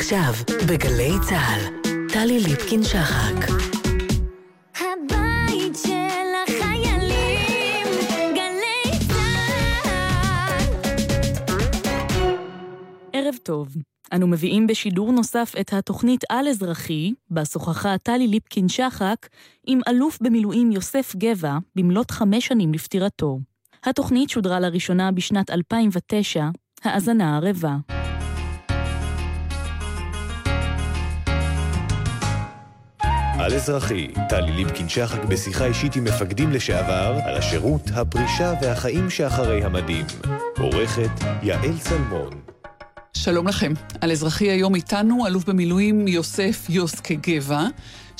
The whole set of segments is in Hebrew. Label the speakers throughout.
Speaker 1: עכשיו, בגלי צה"ל, טלי ליפקין-שחק.
Speaker 2: הבית של החיילים, גלי צה"ל.
Speaker 3: ערב טוב. אנו מביאים בשידור נוסף את התוכנית על-אזרחי, בה שוחחה טלי ליפקין-שחק עם אלוף במילואים יוסף גבע במלאת חמש שנים לפטירתו. התוכנית שודרה לראשונה בשנת 2009, האזנה ערבה.
Speaker 4: על אזרחי, טלי ליפקין-שחק בשיחה אישית עם מפקדים לשעבר על השירות, הפרישה והחיים שאחרי המדים. עורכת יעל צלמון.
Speaker 5: שלום לכם. על אזרחי היום איתנו אלוף במילואים יוסף יוסקה גבע,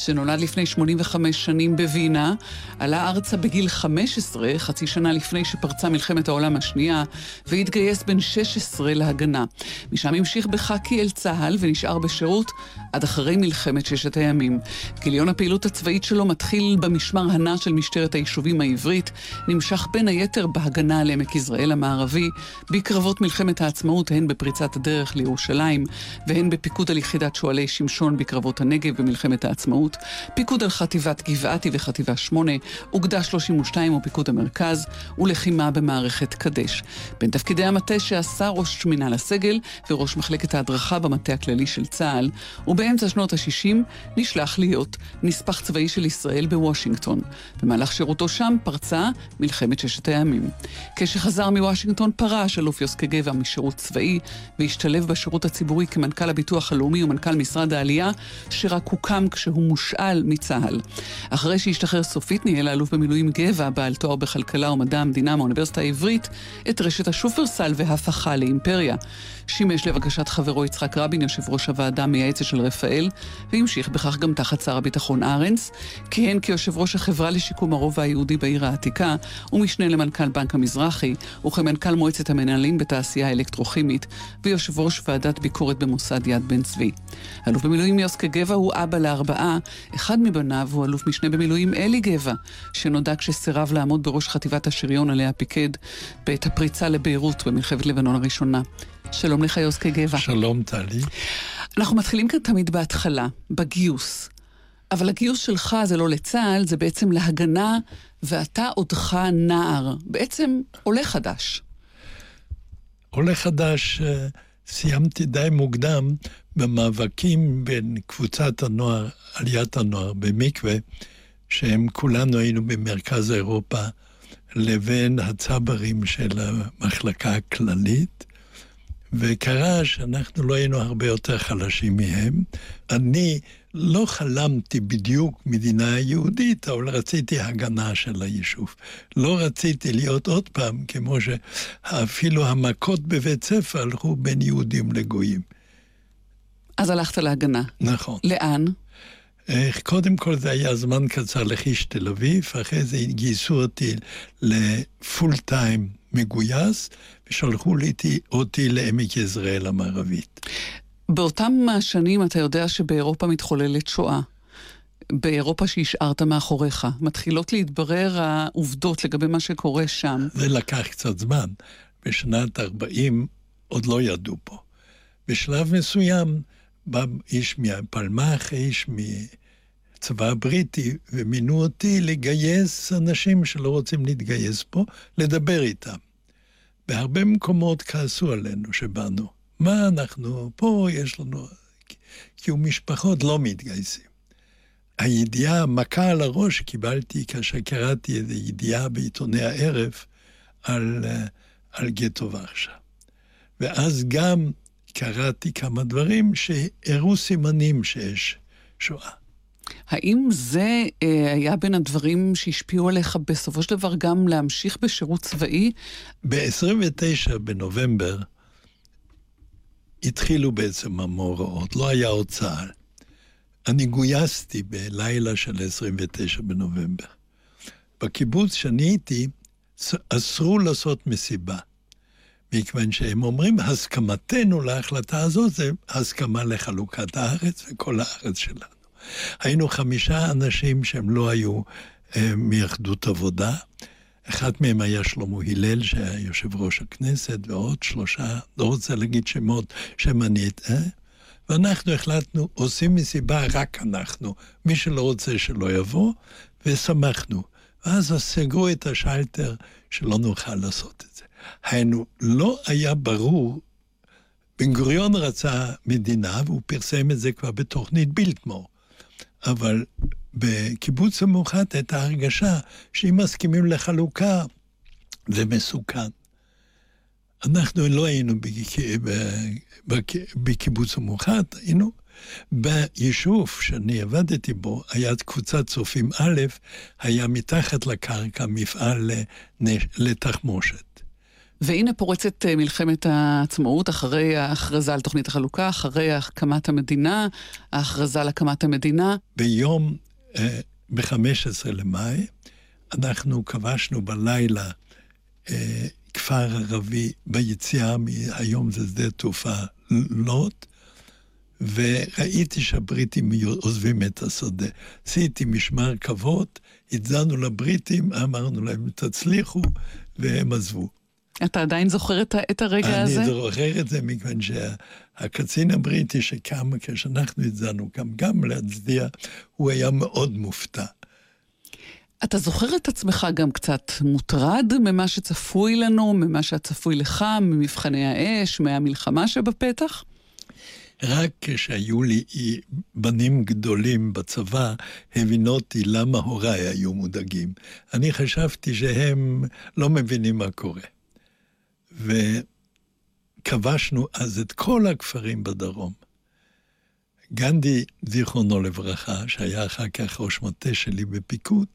Speaker 5: שנולד לפני 85 שנים בווינה, עלה ארצה בגיל 15, חצי שנה לפני שפרצה מלחמת העולם השנייה, והתגייס בן 16 להגנה. משם המשיך בחאקי אל צה"ל ונשאר בשירות עד אחרי מלחמת ששת הימים. גיליון הפעילות הצבאית שלו מתחיל במשמר הנע של משטרת היישובים העברית, נמשך בין היתר בהגנה על עמק יזרעאל המערבי, בקרבות מלחמת העצמאות, הן בפריצת הדרך לירושלים, והן בפיקוד על יחידת שועלי שמשון בקרבות הנגב במלחמת העצמאות, פיקוד על חטיבת גבעתי וחטיבה 8, אוגדה 32 ופיקוד המרכז, ולחימה במערכת קדש. בין תפקידי המטה שעשה ראש מינהל הסגל וראש מחלקת ההדרכה במטה הכללי של צה"ל, ובאמצע שנות ה-60 נשלח להיות נספח צבאי של ישראל בוושינגטון. במהלך שירותו שם פרצה מלחמת ששת הימים. כשחזר מוושינגטון פרש אלוף יוסקה גבע משירות צבאי והשתלב בשירות הציבורי כמנכ"ל הביטוח הלאומי ומנכ"ל משרד העלייה, שרק הוקם כשהוא מושאל מצה"ל. אחרי שהשתחרר סופית ניהל האלוף במילואים גבע, בעל תואר בכלכלה ומדע המדינה מהאוניברסיטה העברית, את רשת השופרסל והפכה לאימפריה. שימש לבקשת חברו יצחק רבין, יושב ראש הוועדה המייעצת של רפאל, והמשיך בכך גם תחת שר הביטחון ארנס. כיהן כיושב ראש החברה לשיקום הרובע היהודי בעיר העתיקה, ומשנה למנכ"ל בנק המזרחי, וכמנכ"ל מועצת המנהלים בתעשייה האלקטרוכימית, ויושב ראש ועדת ביקורת במוסד יד בן צבי. אלוף במילואים יוסקה גבע הוא אבא לארבעה, אחד מבניו הוא אלוף משנה במילואים אלי גבע, שנודע כשסירב לעמוד בראש חטיבת השריון עליה פיקד בעת הפריצה לביירות במלחמת לבנון הראשונה. שלום לך יוסקה גבע.
Speaker 6: שלום טלי.
Speaker 5: אנחנו מתחילים כאן תמיד בהתחלה, בגיוס. אבל הגיוס שלך זה לא לצה"ל, זה בעצם להגנה, ואתה עודך נער. בעצם עולה חדש.
Speaker 6: עולה חדש, אה, סיימתי די מוקדם במאבקים בין קבוצת הנוער, עליית הנוער במקווה, שהם כולנו היינו במרכז אירופה, לבין הצברים של המחלקה הכללית. וקרה שאנחנו לא היינו הרבה יותר חלשים מהם. אני לא חלמתי בדיוק מדינה יהודית, אבל רציתי הגנה של היישוב. לא רציתי להיות עוד פעם, כמו שאפילו המכות בבית ספר הלכו בין יהודים לגויים.
Speaker 5: אז הלכת להגנה.
Speaker 6: נכון.
Speaker 5: לאן?
Speaker 6: קודם כל זה היה זמן קצר לחיש תל אביב, אחרי זה גייסו אותי לפול טיים מגויס, ושלחו אותי, אותי לעמק יזרעאל המערבית.
Speaker 5: באותם השנים אתה יודע שבאירופה מתחוללת שואה. באירופה שהשארת מאחוריך. מתחילות להתברר העובדות לגבי מה שקורה שם.
Speaker 6: זה לקח קצת זמן. בשנת 40 עוד לא ידעו פה. בשלב מסוים בא איש מהפלמ"ח, איש מהצבא הבריטי, ומינו אותי לגייס אנשים שלא רוצים להתגייס פה, לדבר איתם. בהרבה מקומות כעסו עלינו שבאנו. מה אנחנו, פה יש לנו... כי משפחות לא מתגייסים. הידיעה, מכה על הראש שקיבלתי כאשר קראתי איזו ידיעה בעיתוני הערב על, על גטו ורשה. ואז גם קראתי כמה דברים שהראו סימנים שיש שואה.
Speaker 5: האם זה אה, היה בין הדברים שהשפיעו עליך בסופו של דבר גם להמשיך בשירות צבאי?
Speaker 6: ב-29 בנובמבר התחילו בעצם המאורעות, לא היה עוד צה"ל. אני גויסתי בלילה של 29 בנובמבר. בקיבוץ שאני הייתי, אסרו לעשות מסיבה. מכיוון שהם אומרים, הסכמתנו להחלטה הזאת זה הסכמה לחלוקת הארץ וכל הארץ שלנו. היינו חמישה אנשים שהם לא היו אה, מאחדות עבודה. אחד מהם היה שלמה הלל, שהיה יושב ראש הכנסת, ועוד שלושה, לא רוצה להגיד שמות, שמנית, אה? ואנחנו החלטנו, עושים מסיבה רק אנחנו. מי שלא רוצה שלא יבוא, ושמחנו. ואז סגרו את השלטר שלא נוכל לעשות את זה. היינו, לא היה ברור, בן גוריון רצה מדינה, והוא פרסם את זה כבר בתוכנית בילטמור. אבל בקיבוץ המאוחד הייתה הרגשה שאם מסכימים לחלוקה, זה מסוכן. אנחנו לא היינו בקיבוץ המאוחד, היינו ביישוב שאני עבדתי בו, היה קבוצת צופים א', היה מתחת לקרקע מפעל לתחמושת.
Speaker 5: והנה פורצת אה, מלחמת העצמאות אחרי ההכרזה על תוכנית החלוקה, אחרי הקמת המדינה, ההכרזה על הקמת המדינה.
Speaker 6: ביום, אה, ב-15 למאי, אנחנו כבשנו בלילה אה, כפר ערבי ביציאה, היום זה שדה תעופה לוט, וראיתי שהבריטים עוזבים את השדה. עשיתי משמר כבוד, הצדענו לבריטים, אמרנו להם, תצליחו, והם עזבו.
Speaker 5: אתה עדיין זוכר את, את הרגע
Speaker 6: אני
Speaker 5: הזה?
Speaker 6: אני זוכר את זה מכיוון שהקצין הבריטי שקם כשאנחנו הצדענו, גם, גם להצדיע, הוא היה מאוד מופתע.
Speaker 5: אתה זוכר את עצמך גם קצת מוטרד ממה שצפוי לנו, ממה שצפוי לך, ממבחני האש, מהמלחמה שבפתח?
Speaker 6: רק כשהיו לי בנים גדולים בצבא, הבינותי למה הוריי היו מודאגים. אני חשבתי שהם לא מבינים מה קורה. וכבשנו אז את כל הכפרים בדרום. גנדי, זיכרונו לברכה, שהיה אחר כך ראש מטה שלי בפיקוד,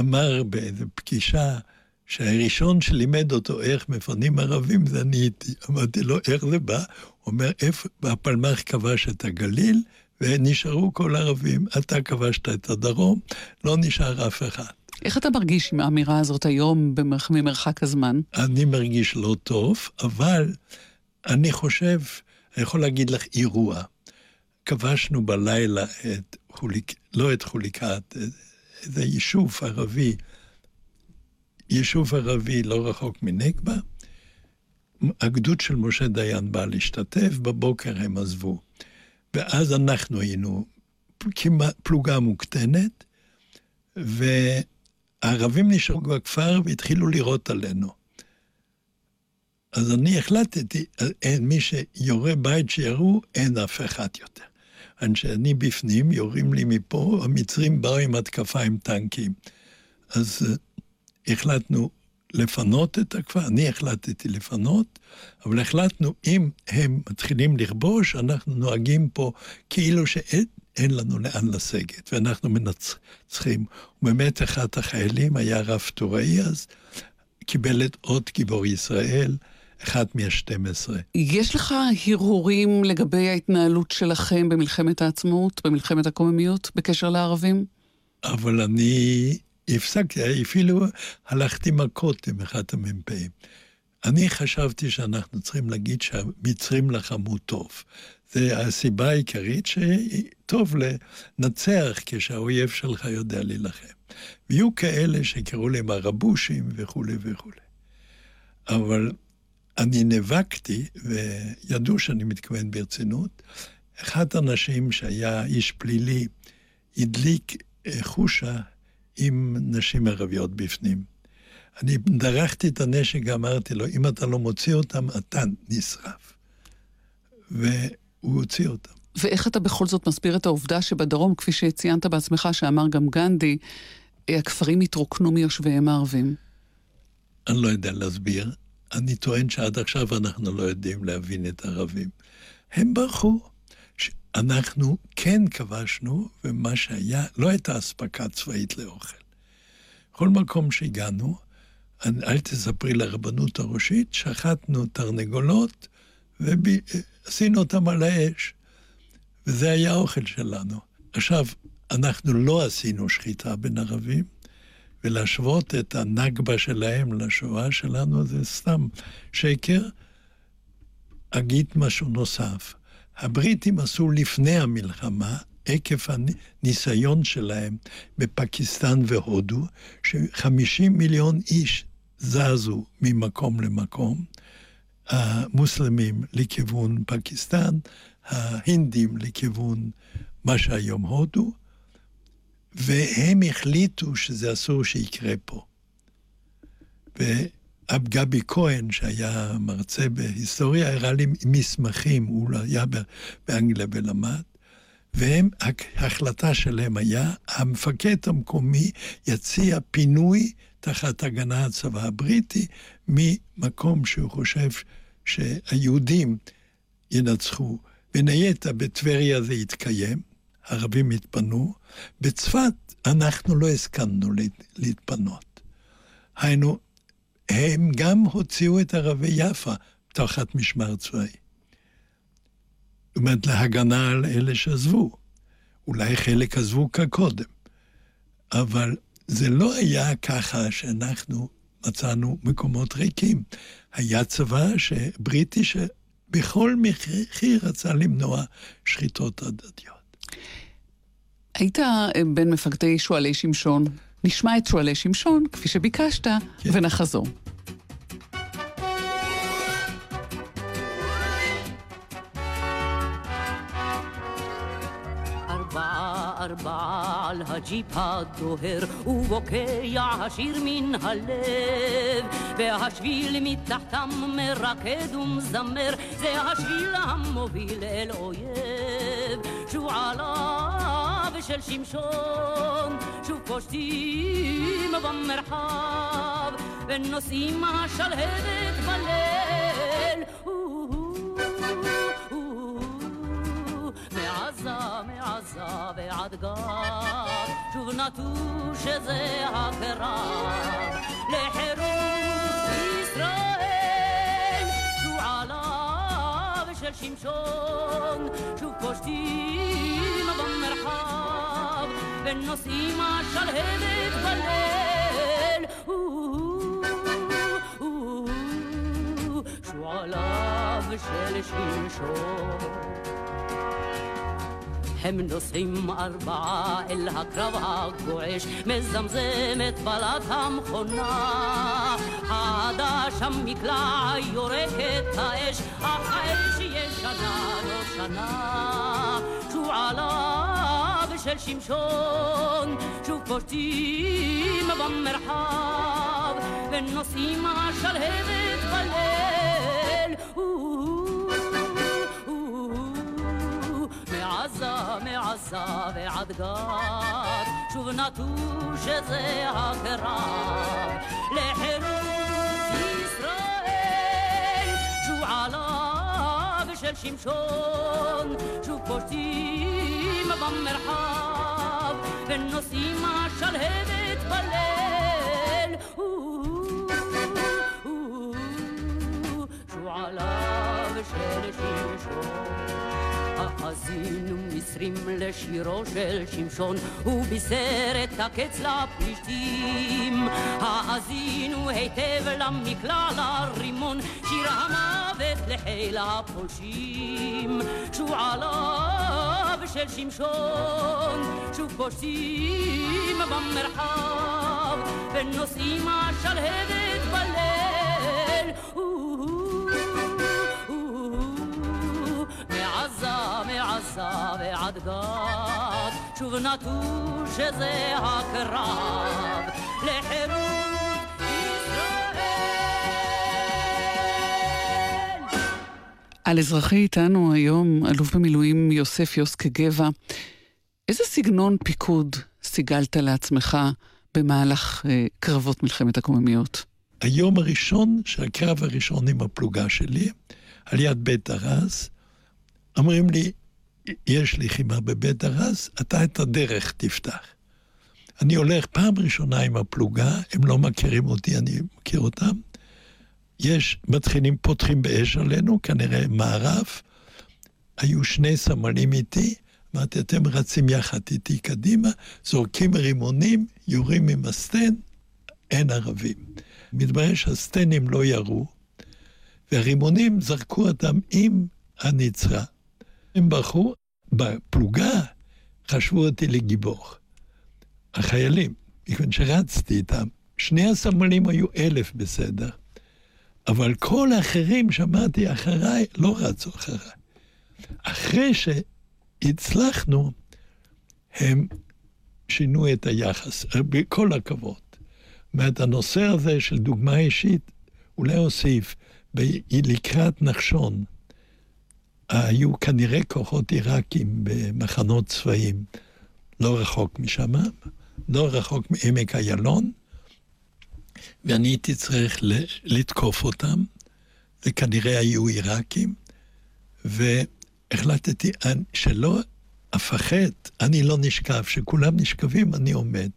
Speaker 6: אמר באיזו פגישה שהראשון שלימד אותו איך מפנים ערבים זה אני הייתי. אמרתי לו, איך זה בא? הוא אומר, איפה, הפלמ"ח כבש את הגליל, ונשארו כל הערבים. אתה כבשת את הדרום, לא נשאר אף אחד.
Speaker 5: איך אתה מרגיש עם האמירה הזאת היום ממרחק הזמן?
Speaker 6: אני מרגיש לא טוב, אבל אני חושב, אני יכול להגיד לך אירוע. כבשנו בלילה את חוליק, לא את חוליקת, איזה יישוב ערבי, יישוב ערבי לא רחוק מנגבה. הגדוד של משה דיין בא להשתתף, בבוקר הם עזבו. ואז אנחנו היינו כמעט פלוגה מוקטנת, והערבים נשארו בכפר והתחילו לירות עלינו. אז אני החלטתי, אין מי שיורה בית שירו, אין אף אחד יותר. אני בפנים, יורים לי מפה, המצרים באו עם התקפה עם טנקים. אז uh, החלטנו לפנות את הכפר, אני החלטתי לפנות, אבל החלטנו, אם הם מתחילים לכבוש, אנחנו נוהגים פה כאילו שאין אין לנו לאן לסגת, ואנחנו מנצחים. ובאמת אחד החיילים היה רב טוראי אז, קיבל את אות גיבור ישראל, אחד מה-12.
Speaker 5: יש לך הרהורים לגבי ההתנהלות שלכם במלחמת העצמאות, במלחמת הקוממיות, בקשר לערבים?
Speaker 6: אבל אני הפסקתי, אפילו הלכתי מכות עם אחד המ"פים. אני חשבתי שאנחנו צריכים להגיד שהמצרים לחמו טוב. זו הסיבה העיקרית שטוב לנצח כשהאויב שלך יודע להילחם. ויהיו כאלה שקראו להם הרבושים וכולי וכולי. אבל אני נאבקתי, וידעו שאני מתכוון ברצינות. אחד האנשים שהיה איש פלילי, הדליק חושה עם נשים ערביות בפנים. אני דרכתי את הנשק, אמרתי לו, אם אתה לא מוציא אותם, אתה נשרף. והוא הוציא אותם.
Speaker 5: ואיך אתה בכל זאת מסביר את העובדה שבדרום, כפי שציינת בעצמך, שאמר גם גנדי, אה, הכפרים התרוקנו מיושביהם הערבים?
Speaker 6: אני לא יודע להסביר. אני טוען שעד עכשיו אנחנו לא יודעים להבין את הערבים. הם ברחו. אנחנו כן כבשנו, ומה שהיה, לא הייתה אספקה צבאית לאוכל. בכל מקום שהגענו, אל תספרי לרבנות הראשית, שחטנו תרנגולות ועשינו אותם על האש. וזה היה האוכל שלנו. עכשיו, אנחנו לא עשינו שחיטה בין ערבים, ולהשוות את הנכבה שלהם לשואה שלנו זה סתם שקר. אגיד משהו נוסף. הבריטים עשו לפני המלחמה, עקב הניסיון שלהם בפקיסטן והודו, ש-50 מיליון איש זזו ממקום למקום, המוסלמים לכיוון פקיסטן, ההינדים לכיוון מה שהיום הודו, והם החליטו שזה אסור שיקרה פה. ואב גבי כהן, שהיה מרצה בהיסטוריה, הראה לי מסמכים, הוא היה באנגליה ולמד, והם, ההחלטה שלהם היה, המפקד המקומי יציע פינוי תחת הגנה הצבא הבריטי ממקום שהוא חושב שהיהודים ינצחו. בין היתר בטבריה זה התקיים, הערבים התפנו, בצפת אנחנו לא הסכמנו להתפנות. היינו, הם גם הוציאו את ערבי יפא תחת משמר צבאי. זאת אומרת, להגנה על אלה שעזבו. אולי חלק עזבו כקודם, אבל זה לא היה ככה שאנחנו מצאנו מקומות ריקים. היה צבא בריטי שבכל מחיר רצה למנוע שחיטות הדדיות.
Speaker 5: היית אה, בין מפקדי שועלי שמשון. נשמע את שועלי שמשון, כפי שביקשת, כן. ונחזור.
Speaker 7: ארבעה על הג'יפ הדוהר, ובוקע השיר מן הלב, והשביל מתחתם מרקד ומזמר, זה השביל המוביל אל אויב. שועליו של שמשון, שוב פושטים במרחב, ונושאים השלהבת בליל. מעזה ועד גת, שוב נטו שזה הקרב לחירות ישראל. שועליו של שמשון, שוב פושטים במרחב, ונושאים השלהבת בליל. שועליו של שמשון. הם נוסעים ארבעה אל הקרב הגועש, מזמזמת בלט המכונה. העדש המקלע יורק את האש, אך האש ישנה לא שנה. שועליו של שמשון, שוב פושטים במרחב, ונושאים השלהבת בליל. מעזה, ועד גת, שוב נטו שזה הקרב לחירות ישראל. שועליו של שמשון, שוב פושטים במרחב, ונושאים השלהבת בליל. שועליו של שמשון האזינו מסרים לשירו של שמשון, הוא בישר את הקץ לפלישתים. האזינו היטב למקלע לרימון, שיר המוות לחיל הפולשים. שועליו של שמשון, שוב פושטים במרחב, ונושאים השלהבת בליל. ועד גת, שוב נטו שזה הקרב לחירות ישראל.
Speaker 5: על אזרחי איתנו היום, אלוף במילואים יוסף יוסקה גבע. איזה סגנון פיקוד סיגלת לעצמך במהלך אה, קרבות מלחמת הקוממיות?
Speaker 6: היום הראשון, שהקרב הראשון עם הפלוגה שלי, על יד בית הרז, אומרים לי, יש לחימה בבית הרס, אתה את הדרך תפתח. אני הולך פעם ראשונה עם הפלוגה, הם לא מכירים אותי, אני מכיר אותם. יש, מתחילים, פותחים באש עלינו, כנראה מערב. היו שני סמלים איתי, אמרתי, אתם רצים יחד איתי קדימה, זורקים רימונים, יורים עם הסטן, אין ערבים. מתברר שהסטנים לא ירו, והרימונים זרקו אותם עם הנצרה. הם בחרו, בפלוגה חשבו אותי לגיבור. החיילים, מכיוון שרצתי איתם, שני הסמלים היו אלף בסדר, אבל כל האחרים, שמעתי אחריי, לא רצו אחריי. אחרי שהצלחנו, הם שינו את היחס, בכל הכבוד. זאת אומרת, הנושא הזה של דוגמה אישית, אולי אוסיף, לקראת נחשון, היו כנראה כוחות עיראקים במחנות צבאיים, לא רחוק משם, לא רחוק מעמק איילון, ואני הייתי צריך לתקוף אותם, וכנראה היו עיראקים, והחלטתי שלא אפחד, אני לא נשכב, שכולם נשכבים, אני עומד.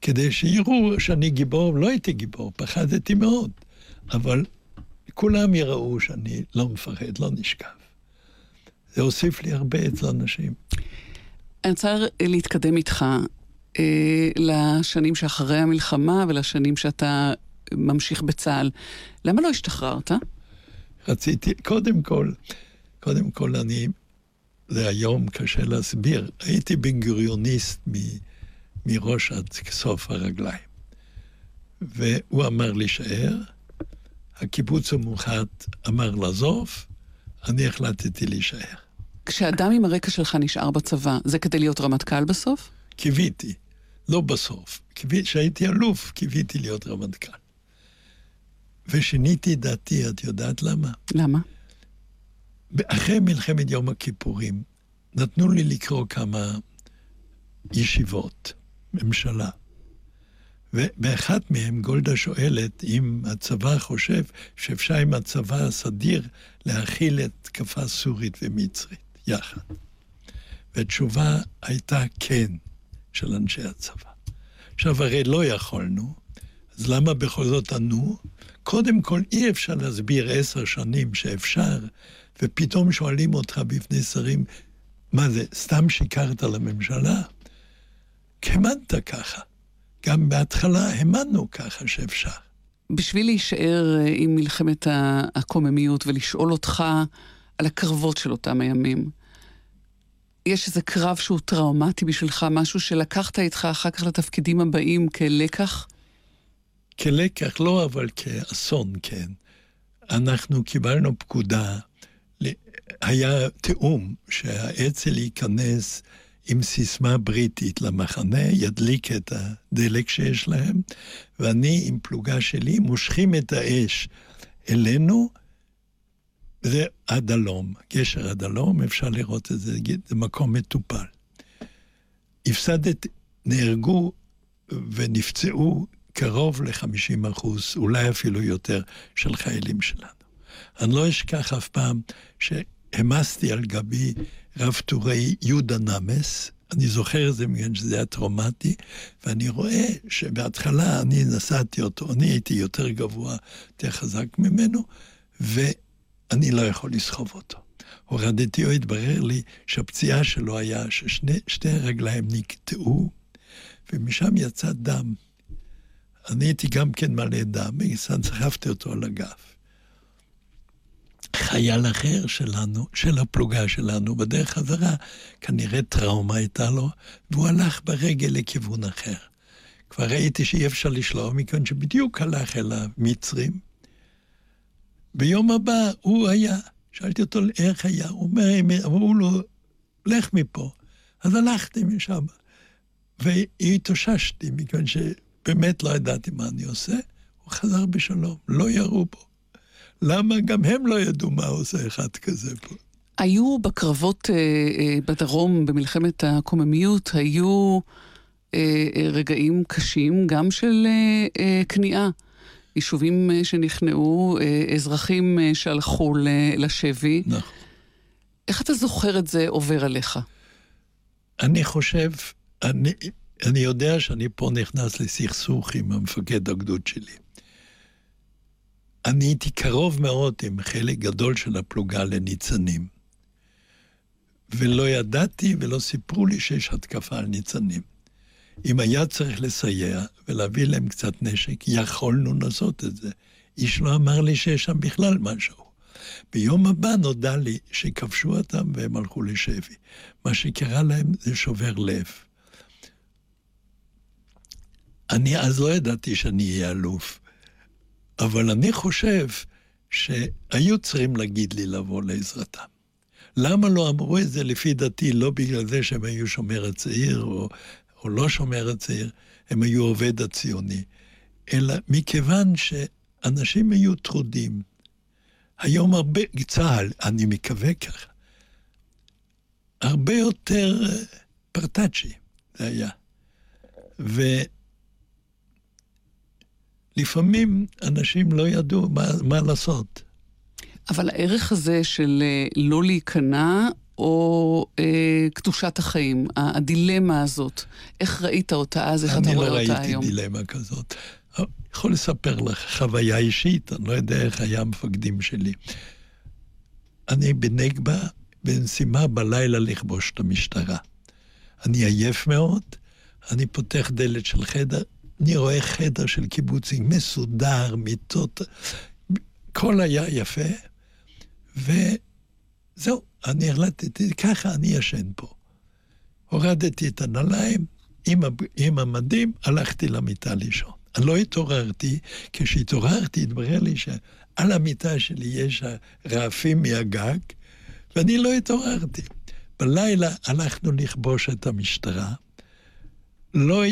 Speaker 6: כדי שיראו שאני גיבור, לא הייתי גיבור, פחדתי מאוד, אבל כולם יראו שאני לא מפחד, לא נשכב. זה הוסיף לי הרבה אצל אנשים.
Speaker 5: אני רוצה להתקדם איתך אה, לשנים שאחרי המלחמה ולשנים שאתה ממשיך בצה"ל. למה לא השתחררת?
Speaker 6: רציתי, קודם כל, קודם כל אני, זה היום קשה להסביר, הייתי בן גוריוניסט מ, מראש עד סוף הרגליים. והוא אמר להישאר, הקיבוץ המאוחד אמר לעזוב, אני החלטתי להישאר.
Speaker 5: כשאדם עם הרקע שלך נשאר בצבא, זה כדי להיות רמטכ"ל בסוף?
Speaker 6: קיוויתי, לא בסוף. כשהייתי אלוף, קיוויתי להיות רמטכ"ל. ושיניתי את דעתי, את יודעת למה?
Speaker 5: למה?
Speaker 6: אחרי מלחמת יום הכיפורים, נתנו לי לקרוא כמה ישיבות, ממשלה. ובאחת מהן גולדה שואלת אם הצבא חושב שאפשר עם הצבא הסדיר להכיל את תקפה סורית ומצרית יחד. והתשובה הייתה כן של אנשי הצבא. עכשיו, הרי לא יכולנו, אז למה בכל זאת ענו? קודם כל, אי אפשר להסביר עשר שנים שאפשר, ופתאום שואלים אותך בפני שרים, מה זה, סתם שיקרת לממשלה? האמנת ככה. גם בהתחלה האמנו ככה שאפשר.
Speaker 5: בשביל להישאר אה, עם מלחמת הקוממיות ולשאול אותך על הקרבות של אותם הימים, יש איזה קרב שהוא טראומטי בשבילך, משהו שלקחת איתך אחר כך לתפקידים הבאים כלקח?
Speaker 6: כלקח לא, אבל כאסון, כן. אנחנו קיבלנו פקודה, היה תיאום שהאצ"ל ייכנס עם סיסמה בריטית למחנה, ידליק את הדלק שיש להם, ואני עם פלוגה שלי מושכים את האש אלינו, זה עד הלום, גשר עד הלום, אפשר לראות את זה, זה מקום מטופל. הפסדת, נהרגו ונפצעו קרוב ל-50 אחוז, אולי אפילו יותר, של חיילים שלנו. אני לא אשכח אף פעם שהעמסתי על גבי רב טורי יהודה נמס, אני זוכר את זה בגלל שזה היה טראומטי, ואני רואה שבהתחלה אני נשאתי אותו, אני הייתי יותר גבוה, יותר חזק ממנו, ואני לא יכול לסחוב אותו. הורדתי, או התברר לי שהפציעה שלו היה ששתי הרגליים נקטעו, ומשם יצא דם. אני הייתי גם כן מלא דם, סחבתי אותו על הגב. חייל אחר שלנו, של הפלוגה שלנו, בדרך חזרה, כנראה טראומה הייתה לו, והוא הלך ברגל לכיוון אחר. כבר ראיתי שאי אפשר לשלוח, מכיוון שבדיוק הלך אל המצרים. ביום הבא הוא היה, שאלתי אותו איך היה, הוא אומר, אמרו לו, לך מפה. אז הלכתי משם, והתאוששתי, מכיוון שבאמת לא ידעתי מה אני עושה. הוא חזר בשלום, לא ירו בו. למה גם הם לא ידעו מה עושה אחד כזה פה?
Speaker 5: היו בקרבות אה, אה, בדרום, במלחמת הקוממיות, היו אה, אה, רגעים קשים גם של אה, אה, כניעה. יישובים אה, שנכנעו, אה, אזרחים אה, שהלכו ל- לשבי.
Speaker 6: נכון.
Speaker 5: איך אתה זוכר את זה עובר עליך?
Speaker 6: אני חושב, אני, אני יודע שאני פה נכנס לסכסוך עם המפקד הגדוד שלי. אני הייתי קרוב מאוד עם חלק גדול של הפלוגה לניצנים. ולא ידעתי ולא סיפרו לי שיש התקפה על ניצנים. אם היה צריך לסייע ולהביא להם קצת נשק, יכולנו לעשות את זה. איש לא אמר לי שיש שם בכלל משהו. ביום הבא נודע לי שכבשו אותם והם הלכו לשבי. מה שקרה להם זה שובר לב. אני אז לא ידעתי שאני אהיה אלוף, אבל אני חושב שהיו צריכים להגיד לי לבוא לעזרתם. למה לא אמרו את זה לפי דעתי? לא בגלל זה שהם היו שומר הצעיר או, או לא שומר הצעיר, הם היו עובד הציוני, אלא מכיוון שאנשים היו טרודים. היום הרבה, צה"ל, אני מקווה ככה, הרבה יותר אה, פרטאצ'י זה היה. ולפעמים אנשים לא ידעו מה, מה לעשות.
Speaker 5: אבל הערך הזה של אה, לא להיכנע, או אה, קדושת החיים, הדילמה הזאת, איך ראית אותה אז, איך אתה רואה
Speaker 6: אני
Speaker 5: אותה
Speaker 6: לא ראיתי
Speaker 5: היום?
Speaker 6: דילמה כזאת. אני יכול לספר לך חוויה אישית, אני לא יודע איך היה המפקדים שלי. אני בנגבה, במשימה בלילה לכבוש את המשטרה. אני עייף מאוד, אני פותח דלת של חדר, אני רואה חדר של קיבוצים מסודר, מיטות, הכל היה יפה, וזהו, אני החלטתי, ככה אני ישן פה. הורדתי את הנעליים, עם, עם המדים, הלכתי למיטה לישון. אני לא התעוררתי, כשהתעוררתי התברר לי שעל המיטה שלי יש רעפים מהגג, ואני לא התעוררתי. בלילה הלכנו לכבוש את המשטרה. לא,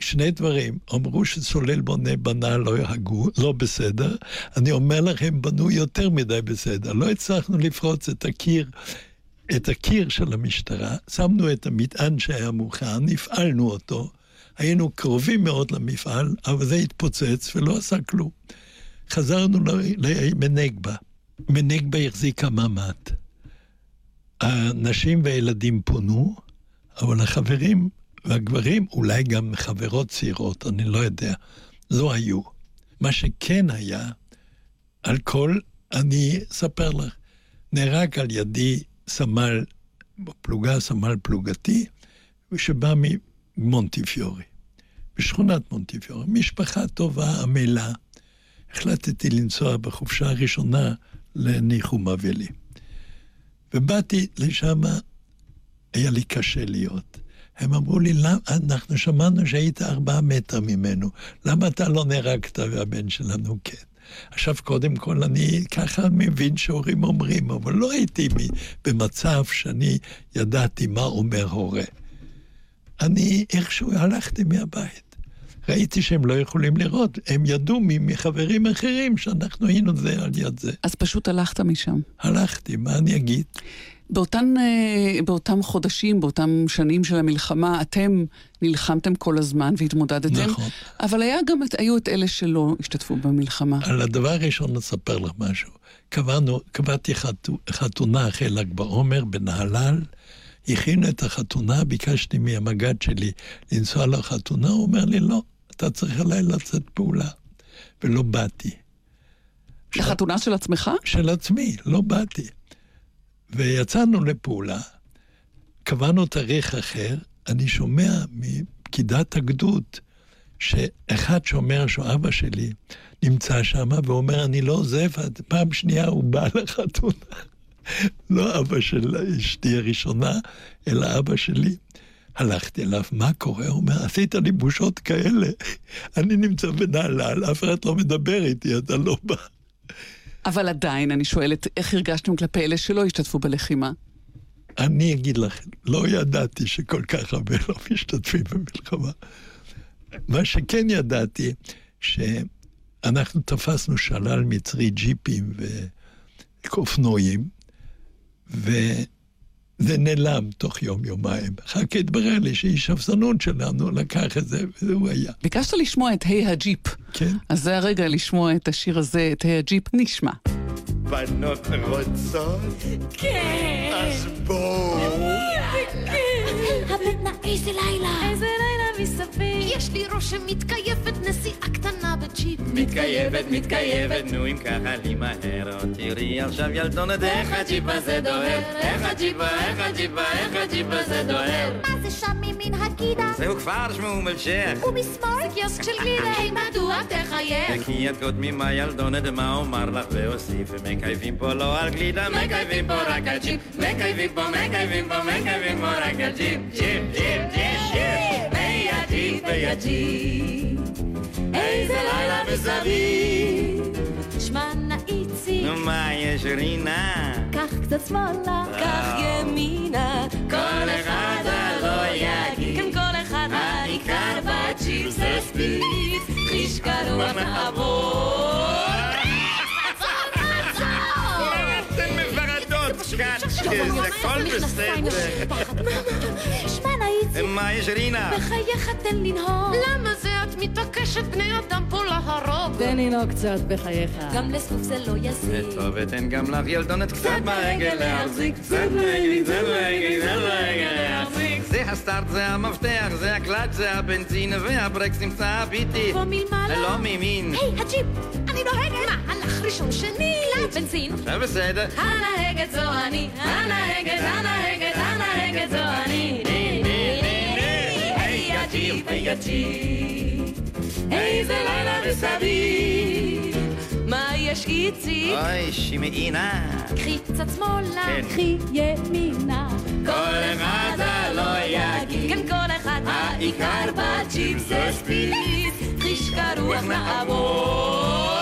Speaker 6: שני דברים, אמרו שסולל בונה בנה לא הגו, לא בסדר. אני אומר לכם, בנו יותר מדי בסדר. לא הצלחנו לפרוץ את הקיר, את הקיר של המשטרה, שמנו את המטען שהיה מוכן, הפעלנו אותו. היינו קרובים מאוד למפעל, אבל זה התפוצץ ולא עשה כלום. חזרנו למנגבה. מנגבה החזיקה מעמד. הנשים והילדים פונו, אבל החברים והגברים, אולי גם חברות צעירות, אני לא יודע, לא היו. מה שכן היה, כל, אני אספר לך, נהרג על ידי סמל, פלוגה, סמל פלוגתי, שבא ממונטיפיורי, בשכונת מונטיפיורי. משפחה טובה, עמלה. החלטתי לנסוע בחופשה הראשונה לניחום אבלי. ובאתי לשם, היה לי קשה להיות. הם אמרו לי, אנחנו שמענו שהיית ארבעה מטר ממנו, למה אתה לא נהרגת והבן שלנו כן? עכשיו, קודם כל, אני ככה מבין שהורים אומרים, אבל לא הייתי במצב שאני ידעתי מה אומר הורה. אני איכשהו הלכתי מהבית. ראיתי שהם לא יכולים לראות, הם ידעו מחברים אחרים שאנחנו היינו זה על יד זה.
Speaker 5: אז פשוט הלכת משם.
Speaker 6: הלכתי, מה אני אגיד?
Speaker 5: באותן, אה, באותם חודשים, באותם שנים של המלחמה, אתם נלחמתם כל הזמן והתמודדתם.
Speaker 6: נכון.
Speaker 5: אבל היה גם, היו את אלה שלא השתתפו במלחמה.
Speaker 6: על הדבר הראשון נספר לך משהו. קבענו, קבעתי חתו, חתונה אחרי ל"ג בעומר בנהלל, הכינו את החתונה, ביקשתי מהמג"ד שלי לנסוע לחתונה, הוא אומר לי, לא, אתה צריך עליי לצאת פעולה. ולא באתי.
Speaker 5: לחתונה של עצמך?
Speaker 6: של עצמי, לא באתי. ויצאנו לפעולה, קבענו תאריך אחר, אני שומע מפקידת הגדוד שאחד שאומר שהוא אבא שלי נמצא שם ואומר, אני לא עוזב, פעם שנייה הוא בא לחתונה. לא אבא של אשתי הראשונה, אלא אבא שלי. הלכתי אליו, מה קורה? הוא אומר, עשית לי בושות כאלה. אני נמצא בנהלל, אף אחד לא מדבר איתי, אתה לא בא.
Speaker 5: אבל עדיין, אני שואלת, איך הרגשתם כלפי אלה שלא השתתפו בלחימה?
Speaker 6: אני אגיד לך, לא ידעתי שכל כך הרבה לא משתתפים במלחמה. מה שכן ידעתי, שאנחנו תפסנו שלל מצרי ג'יפים ואופנועים, וזה נעלם תוך יום-יומיים. אחר כך התברר לי שאיש הספסנות שלנו לקח את זה, והוא היה.
Speaker 5: ביקשת לשמוע את היי הג'יפ.
Speaker 6: כן.
Speaker 5: אז זה הרגע לשמוע את השיר הזה, את היי הג'יפ, נשמע.
Speaker 8: בנות רוצות?
Speaker 2: כן.
Speaker 8: אז בואו.
Speaker 2: הבטנה איזה לילה. איזה לילה מסביב.
Speaker 9: יש לי ראש שמתקייפת נסיעה קטנה בג'יפ.
Speaker 8: מתקייבת, מתקייבת, נו אם ככה לי מהר, עוד תראי עכשיו ילדונת, איך הג'יפ הזה דוהר, איך הג'יפה, איך הג'יפה, איך הג'יפ הזה דוהר.
Speaker 9: מה זה שם ממין הגידה?
Speaker 8: זהו כפר שמו אום אל-שייח,
Speaker 9: ומשמאל זה קיוסק של. היי, מדוע תחייך?
Speaker 8: וכי את קודמי מה ילדונת, מה אומר לך ואוסיף, מקייבים פה לא על גלידה, מקייבים פה רק הג'יפ, מקייבים פה, מקייבים פה, מקייבים פה רק הג'יפ, ג'יפ, ג'יפ, ג'יפ, ג'יפ, היי הג'יפ, איזה לילה מסביב.
Speaker 2: שמע נאיץ יציג.
Speaker 8: נו מה יש רינה?
Speaker 2: קח קצת שמאלה, קח ימינה, כל אחד הלא יגיד. כן, כל אחד העיקר בצ'יפ זה ספיץ, חיש קרוח נעבור.
Speaker 8: זה הכל בסדר. מה יש רינה?
Speaker 2: בחייך תן לנהוג.
Speaker 9: למה זה את מתעקשת בני אדם פה להרוג?
Speaker 10: תן לנהוג קצת בחייך.
Speaker 2: גם לסחוב זה לא יזיק.
Speaker 8: טוב, אתן גם לך ילדונת קצת ברגל להחזיק, קצת ברגל, קצת ברגל, קצת ברגל להחזיק. זה הסטארט, זה המפתח, זה הקלאץ', זה הבנזין, והברקס נמצא הביטי.
Speaker 2: פה מלמעלה.
Speaker 8: לא מימין.
Speaker 2: היי, הג'יפ, אני נוהגת. מה, הילוך ראשון שני? קלאץ', בנזין.
Speaker 8: עכשיו בסדר.
Speaker 2: הנהגת זו אני, הנהגת, הנהגת, הנהגת זו אני. היי הג'יפ, איזה לילה מסביב. מה יש איציק?
Speaker 8: אוי, שמעינה.
Speaker 2: קחי קצת שמאלה,
Speaker 8: כן.
Speaker 2: קחי ימינה.
Speaker 8: כל אחד הלא יגיד.
Speaker 2: כן, כל אחד העיקר בג'יפ זה ספיץ. חיש קרוח נעבור.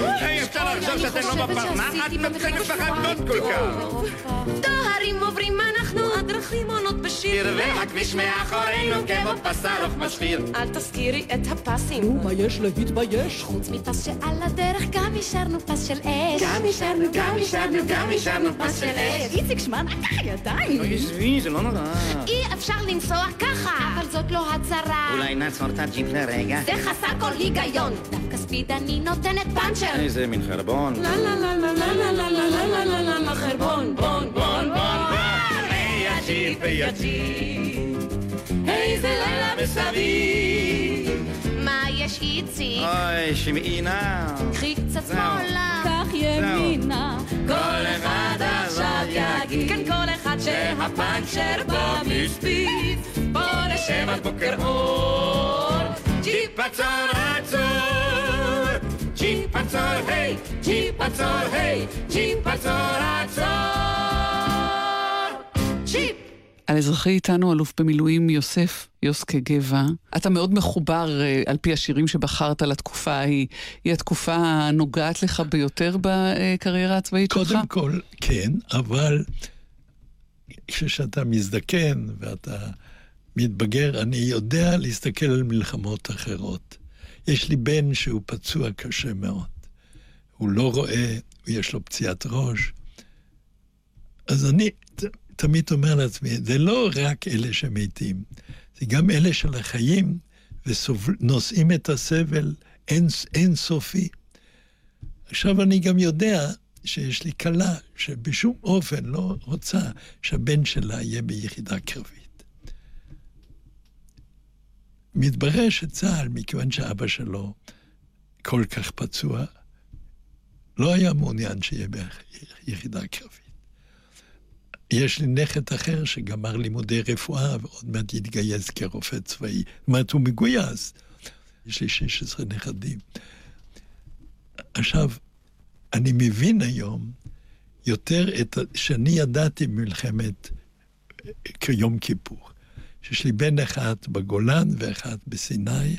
Speaker 8: היי, אפשר לחשוב שאתן לא בפרנחת? אתן מפחדות כל כך.
Speaker 2: הדרכים עונות בשיר.
Speaker 8: קרבי הכביש מאחורינו כמו פס ארוך משחיר.
Speaker 2: אל תזכירי את הפסים.
Speaker 10: מה יש להתבייש?
Speaker 2: חוץ מפס שעל הדרך גם השארנו פס של אש. גם השארנו, גם השארנו, גם השארנו פס של אש.
Speaker 10: איציק שמע נקע ידיים.
Speaker 8: עזבי, זה לא נורא.
Speaker 2: אי אפשר לנסוע ככה, אבל זאת לא הצהרה.
Speaker 8: אולי נעצור את הג'יפ לרגע?
Speaker 2: זה חסר כל היגיון. דווקא ספיד אני נותנת פאנצ'ר.
Speaker 8: איזה מין חרבון.
Speaker 2: לה לה לה לה לה לה לה לה לה לה לה לה חרבון, בון, בון, בון.
Speaker 8: היי הג'יפ.
Speaker 2: איזה לילה מסביב. מה יש איציק?
Speaker 8: אוי, שמעינה.
Speaker 2: קחי קצת. שמאלה.
Speaker 10: קח ימינה.
Speaker 2: כל אחד עכשיו יגיד, כן כל אחד שהפאנצ'ר במספיץ. בוא נשב עד בוקר אור.
Speaker 8: ג'יפ עצור, עצור. ג'יפ עצור, היי. ג'יפ עצור, היי. ג'יפ עצור, עצור.
Speaker 2: ג'יפ!
Speaker 5: על אזרחי איתנו אלוף במילואים יוסף יוסקה גבע. אתה מאוד מחובר אה, על פי השירים שבחרת לתקופה ההיא. היא התקופה הנוגעת לך ביותר בקריירה הצבאית שלך?
Speaker 6: קודם כל, כן, אבל כשאתה מזדקן ואתה מתבגר, אני יודע להסתכל על מלחמות אחרות. יש לי בן שהוא פצוע קשה מאוד. הוא לא רואה, יש לו פציעת ראש. אז אני תמיד אומר לעצמי, זה לא רק אלה שמתים, זה גם אלה של החיים ונושאים את הסבל אינסופי. עכשיו אני גם יודע שיש לי כלה שבשום אופן לא רוצה שהבן שלה יהיה ביחידה קרבית. מתברר שצה"ל, מכיוון שאבא שלו כל כך פצוע, לא היה מעוניין שיהיה ביחידה קרבית. יש לי נכד אחר שגמר לימודי רפואה ועוד מעט יתגייס כרופא צבאי. זאת אומרת, הוא מגויס. יש לי 16 נכדים. עכשיו, אני מבין היום יותר את. שאני ידעתי במלחמת כיום כיפור. שיש לי בן אחד בגולן ואחד בסיני,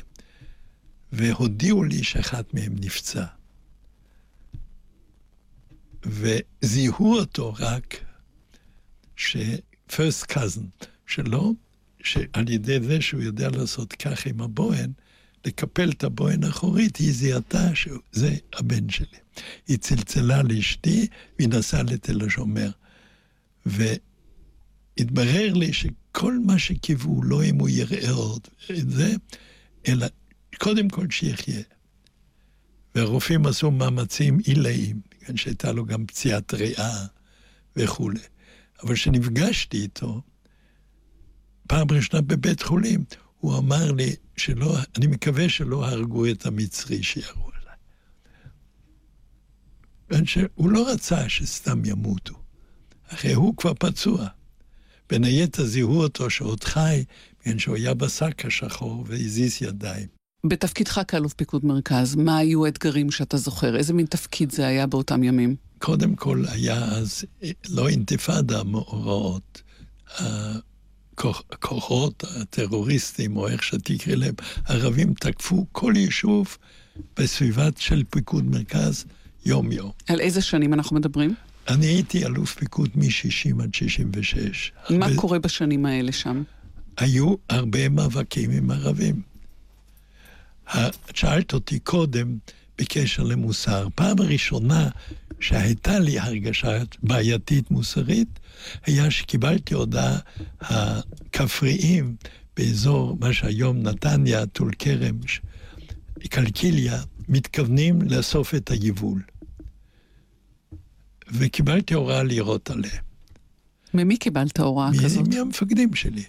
Speaker 6: והודיעו לי שאחד מהם נפצע. וזיהו אותו רק ש-first cousin שלו, שעל ידי זה שהוא יודע לעשות כך עם הבוהן, לקפל את הבוהן האחורית, היא זיהתה שזה הבן שלי. היא צלצלה לאשתי, והיא נסעה לתל השומר. והתברר לי שכל מה שקיוו, לא אם הוא יראה עוד את זה, אלא קודם כל שיחיה. והרופאים עשו מאמצים עילאיים, כיוון שהייתה לו גם פציעת ריאה וכולי. אבל כשנפגשתי איתו, פעם ראשונה בבית חולים, הוא אמר לי שלא, אני מקווה שלא הרגו את המצרי שירו עליי. שהוא לא רצה שסתם ימותו. הרי הוא כבר פצוע. בין היתר זיהו אותו שעוד חי, בגלל שהוא היה בשק השחור והזיז ידיים.
Speaker 5: בתפקידך כאלוף פיקוד מרכז, מה היו האתגרים שאתה זוכר? איזה מין תפקיד זה היה באותם ימים?
Speaker 6: קודם כל היה אז לא אינתיפאדה מאורעות. הכוחות הטרוריסטים, או איך שתקראי להם, ערבים תקפו כל יישוב בסביבת של פיקוד מרכז יום-יום.
Speaker 5: על איזה שנים אנחנו מדברים?
Speaker 6: אני הייתי אלוף פיקוד מ-60 עד 66.
Speaker 5: מה
Speaker 6: הרבה-
Speaker 5: קורה בשנים האלה שם?
Speaker 6: היו הרבה מאבקים עם ערבים. שאלת אותי קודם בקשר למוסר. פעם ראשונה שהייתה לי הרגשה בעייתית מוסרית, היה שקיבלתי הודעה, הכפריים באזור, מה שהיום נתניה, טול כרם, קלקיליה, מתכוונים לאסוף את היבול. וקיבלתי הוראה לירות עליהם.
Speaker 5: ממי קיבלת הוראה
Speaker 6: מ-
Speaker 5: כזאת?
Speaker 6: מהמפקדים שלי.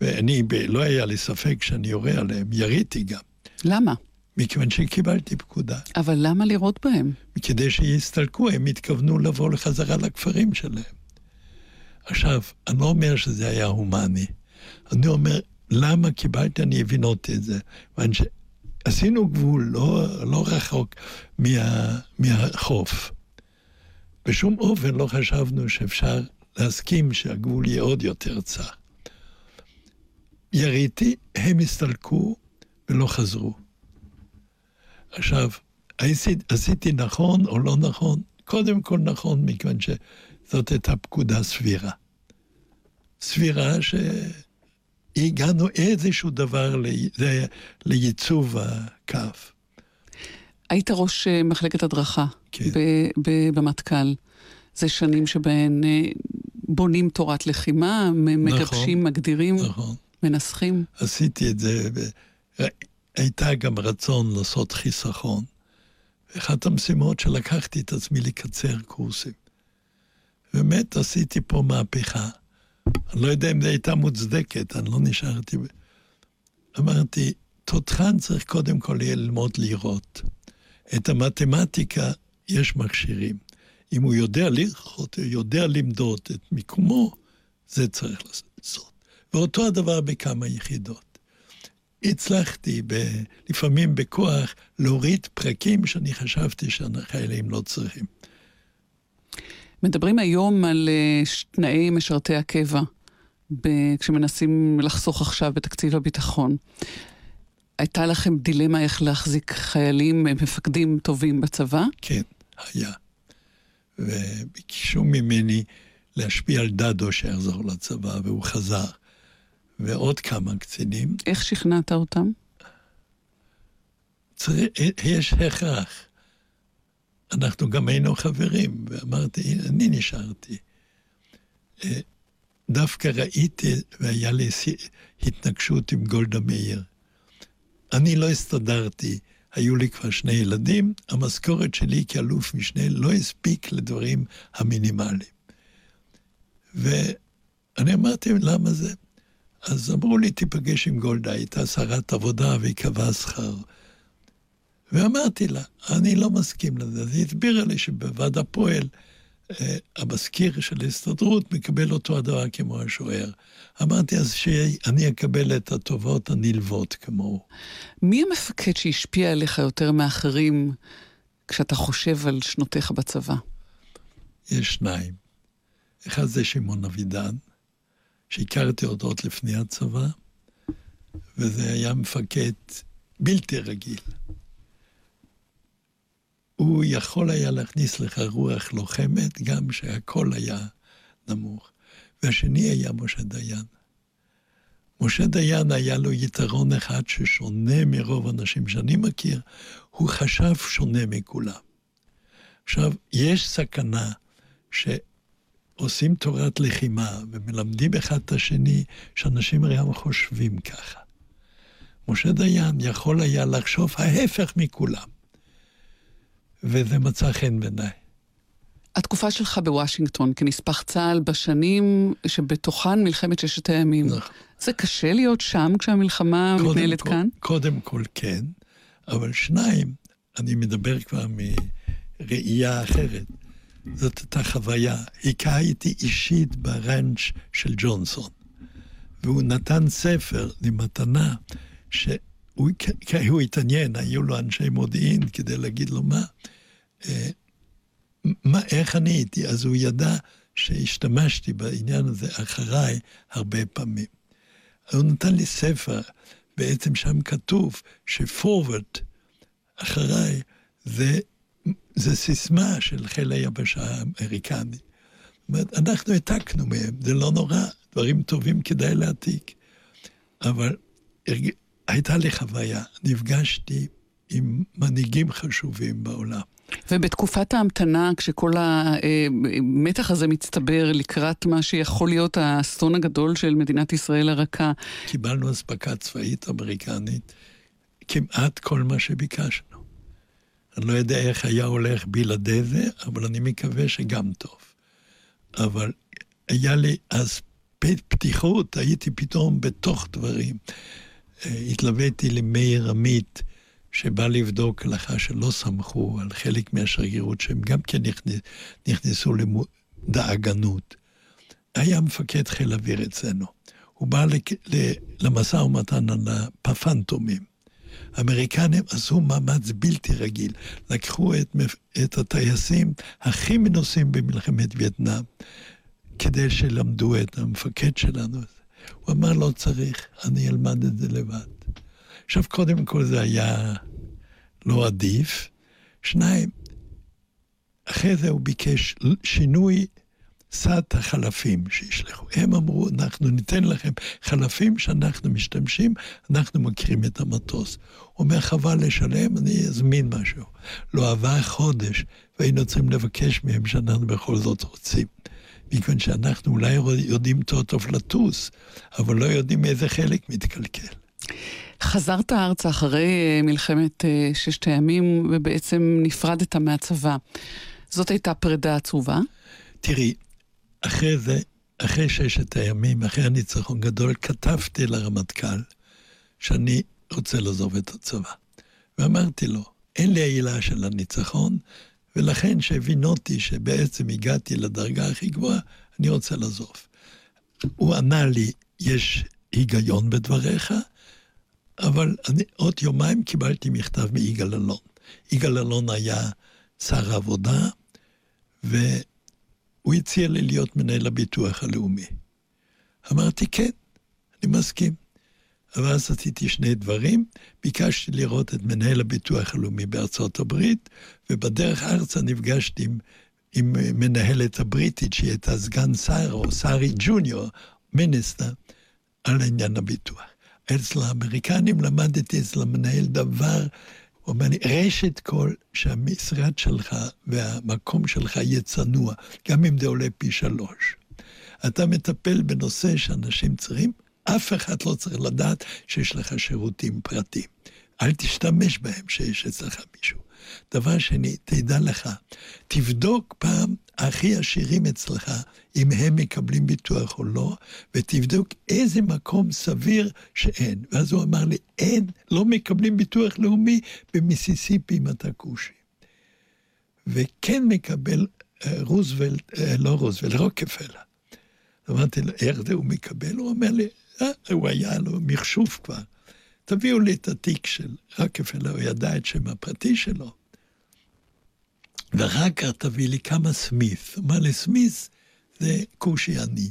Speaker 6: ואני, ב- לא היה לי ספק שאני יורה עליהם, יריתי גם,
Speaker 5: למה?
Speaker 6: מכיוון שקיבלתי פקודה.
Speaker 5: אבל למה לירות בהם?
Speaker 6: כדי שיסתלקו, הם התכוונו לבוא לחזרה לכפרים שלהם. עכשיו, אני לא אומר שזה היה הומני. אני אומר, למה קיבלתי, אני הבינותי את זה. כיוון שעשינו גבול לא, לא רחוק מה, מהחוף. בשום אופן לא חשבנו שאפשר להסכים שהגבול יהיה עוד יותר צר. יריתי, הם הסתלקו ולא חזרו. עכשיו, עשיתי, עשיתי נכון או לא נכון? קודם כל נכון, מכיוון שזאת הייתה פקודה סבירה. סבירה שהגענו איזשהו דבר זה, לייצוב הקו.
Speaker 5: היית ראש אה, מחלקת הדרכה
Speaker 6: כן.
Speaker 5: ב- ב- במטכ"ל. זה שנים שבהן אה, בונים תורת לחימה, מ-
Speaker 6: נכון.
Speaker 5: מגבשים, מגדירים,
Speaker 6: נכון.
Speaker 5: מנסחים.
Speaker 6: עשיתי את זה, הייתה גם רצון לעשות חיסכון. אחת המשימות שלקחתי את עצמי לקצר קורסים. באמת עשיתי פה מהפכה. אני לא יודע אם זו הייתה מוצדקת, אני לא נשארתי... אמרתי, תותחן צריך קודם כל יהיה ללמוד לירות. את המתמטיקה יש מכשירים. אם הוא יודע לראות, יודע למדוד את מיקומו, זה צריך לעשות. ואותו הדבר בכמה יחידות. הצלחתי, ב, לפעמים בכוח, להוריד פרקים שאני חשבתי שהחיילים לא צריכים.
Speaker 5: מדברים היום על אה, תנאי משרתי הקבע, ב- כשמנסים לחסוך עכשיו בתקציב הביטחון. הייתה לכם דילמה איך להחזיק חיילים, אה, מפקדים טובים בצבא?
Speaker 6: כן, היה. וביקשו ממני להשפיע על דדו שיחזור לצבא, והוא חזר. ועוד כמה קצינים.
Speaker 5: איך שכנעת אותם?
Speaker 6: צריך, יש הכרח. אנחנו גם היינו חברים, ואמרתי, "הנה, אני נשארתי. אה, דווקא ראיתי, והיה לי התנגשות עם גולדה מאיר. אני לא הסתדרתי, היו לי כבר שני ילדים, המשכורת שלי כאלוף משנה לא הספיק לדברים המינימליים. ואני אמרתי, למה זה? אז אמרו לי, תיפגש עם גולדה, הייתה שרת עבודה והיא קבעה שכר. ואמרתי לה, אני לא מסכים לזה. אז היא הסבירה לי שבוועד הפועל, אה, המזכיר של ההסתדרות מקבל אותו הדבר כמו השוער. אמרתי, אז שאני אקבל את הטובות הנלוות כמוהו.
Speaker 5: מי המפקד שהשפיע עליך יותר מאחרים כשאתה חושב על שנותיך בצבא?
Speaker 6: יש שניים. אחד זה שמעון אבידן, שהכרתי אותו עוד לפני הצבא, וזה היה מפקד בלתי רגיל. הוא יכול היה להכניס לך רוח לוחמת, גם שהקול היה נמוך. והשני היה משה דיין. משה דיין היה לו יתרון אחד ששונה מרוב האנשים שאני מכיר, הוא חשב שונה מכולם. עכשיו, יש סכנה שעושים תורת לחימה ומלמדים אחד את השני, שאנשים הרי חושבים ככה. משה דיין יכול היה לחשוב ההפך מכולם, וזה מצא חן בעיניי.
Speaker 5: התקופה שלך בוושינגטון כנספח צה"ל בשנים שבתוכן מלחמת ששת הימים.
Speaker 6: נכון.
Speaker 5: זה קשה להיות שם כשהמלחמה מתנהלת
Speaker 6: כל-
Speaker 5: כאן?
Speaker 6: קודם כל כן, אבל שניים, אני מדבר כבר מראייה אחרת. זאת הייתה חוויה. הכרתי אישית בראנץ' של ג'ונסון, והוא נתן ספר למתנה, שהוא הוא התעניין, היו לו אנשי מודיעין כדי להגיד לו מה, אה, מה איך אני הייתי, אז הוא ידע שהשתמשתי בעניין הזה אחריי הרבה פעמים. הוא נתן לי ספר, בעצם שם כתוב ש-forward אחריי זה, זה סיסמה של חיל היבשה האמריקני. זאת אומרת, אנחנו העתקנו מהם, זה לא נורא, דברים טובים כדאי להעתיק. אבל הייתה לי חוויה, נפגשתי עם מנהיגים חשובים בעולם.
Speaker 5: ובתקופת ההמתנה, כשכל המתח הזה מצטבר לקראת מה שיכול להיות האסון הגדול של מדינת ישראל הרכה.
Speaker 6: קיבלנו אספקה צבאית אמריקנית, כמעט כל מה שביקשנו. אני לא יודע איך היה הולך בלעדי זה, אבל אני מקווה שגם טוב. אבל היה לי אז פתיחות, הייתי פתאום בתוך דברים. אה, התלוויתי למאיר עמית, שבא לבדוק לאחר שלא סמכו על חלק מהשגרירות, שהם גם כן נכנס, נכנסו לדאגנות. היה מפקד חיל אוויר אצלנו. הוא בא למשא ומתן על הפפנטומים. האמריקנים עשו מאמץ בלתי רגיל. לקחו את, את הטייסים הכי מנוסים במלחמת וייטנאם, כדי שלמדו את המפקד שלנו. הוא אמר, לא צריך, אני אלמד את זה לבד. עכשיו, קודם כל זה היה לא עדיף. שניים, אחרי זה הוא ביקש שינוי סד החלפים שישלחו. הם אמרו, אנחנו ניתן לכם חלפים שאנחנו משתמשים, אנחנו מכירים את המטוס. הוא אומר, חבל לשלם, אני אזמין משהו. לא עבר חודש, והיינו צריכים לבקש מהם שאנחנו בכל זאת רוצים. מכיוון שאנחנו אולי יודעים טוב טוב לטוס, אבל לא יודעים איזה חלק מתקלקל.
Speaker 5: חזרת ארצה אחרי אה, מלחמת אה, ששת הימים, ובעצם נפרדת מהצבא. זאת הייתה פרידה עצובה?
Speaker 6: תראי, אחרי זה, אחרי ששת הימים, אחרי הניצחון גדול, כתבתי לרמטכ"ל שאני רוצה לעזוב את הצבא. ואמרתי לו, אין לי העילה של הניצחון, ולכן שהבינותי שבעצם הגעתי לדרגה הכי גבוהה, אני רוצה לעזוב. הוא ענה לי, יש היגיון בדבריך, אבל אני, עוד יומיים קיבלתי מכתב מיגאל אלון. יגאל אלון היה שר העבודה, והוא הציע לי להיות מנהל הביטוח הלאומי. אמרתי, כן, אני מסכים. אבל אז עשיתי שני דברים. ביקשתי לראות את מנהל הביטוח הלאומי בארצות הברית, ובדרך ארצה נפגשתי עם, עם מנהלת הבריטית, שהיא הייתה סגן שר, או שרי ג'וניור, מיניסטר, על עניין הביטוח. אצל האמריקנים למדתי אצל המנהל דבר, הוא אומר לי, רשת כל שהמשרד שלך והמקום שלך יהיה צנוע, גם אם זה עולה פי שלוש. אתה מטפל בנושא שאנשים צריכים, אף אחד לא צריך לדעת שיש לך שירותים פרטיים. אל תשתמש בהם שיש אצלך מישהו. דבר שני, תדע לך, תבדוק פעם הכי עשירים אצלך, אם הם מקבלים ביטוח או לא, ותבדוק איזה מקום סביר שאין. ואז הוא אמר לי, אין, לא מקבלים ביטוח לאומי במיסיסיפי אם אתה כושי. וכן מקבל אה, רוזוולט, אה, לא רוזוולט, רוקפלר. אמרתי לו, איך זה הוא מקבל? הוא אומר לי, אה, הוא היה לו מחשוב כבר. תביאו לי את התיק של רוקפלר, הוא ידע את שם הפרטי שלו. ואחר כך תביא לי כמה סמית'. אמר לי, סמית' זה כושי עני.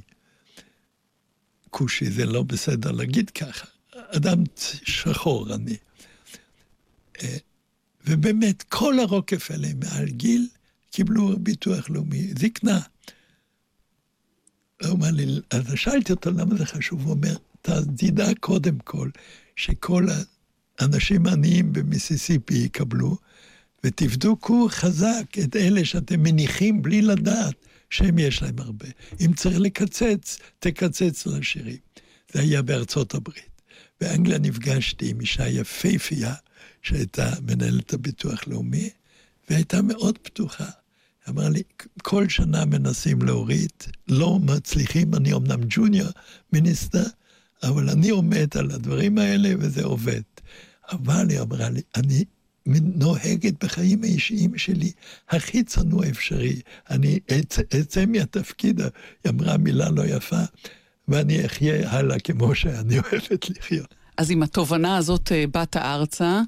Speaker 6: כושי זה לא בסדר להגיד ככה. אדם שחור עני. אה, ובאמת, כל הרוקפלר מעל גיל קיבלו ביטוח לאומי, זקנה. הוא אמר לי, אז שאלתי אותו למה זה חשוב, הוא אומר, תדע קודם כל שכל האנשים העניים במיסיסיפי יקבלו, ותבדקו חזק את אלה שאתם מניחים בלי לדעת שהם יש להם הרבה. אם צריך לקצץ, תקצץ לעשירים. זה היה בארצות הברית. באנגליה נפגשתי עם אישה יפייפייה, שהייתה מנהלת הביטוח לאומי, והייתה מאוד פתוחה. אמר לי, כל שנה מנסים להוריד, לא מצליחים, אני אמנם ג'וניור מיניסטר, אבל אני עומד על הדברים האלה וזה עובד. אבל היא אמרה לי, אני נוהגת בחיים האישיים שלי הכי צנוע אפשרי. אני אצא מהתפקיד, היא אמרה מילה לא יפה, ואני אחיה הלאה כמו שאני אוהבת לחיות.
Speaker 5: אז עם התובנה הזאת אה, באת ארצה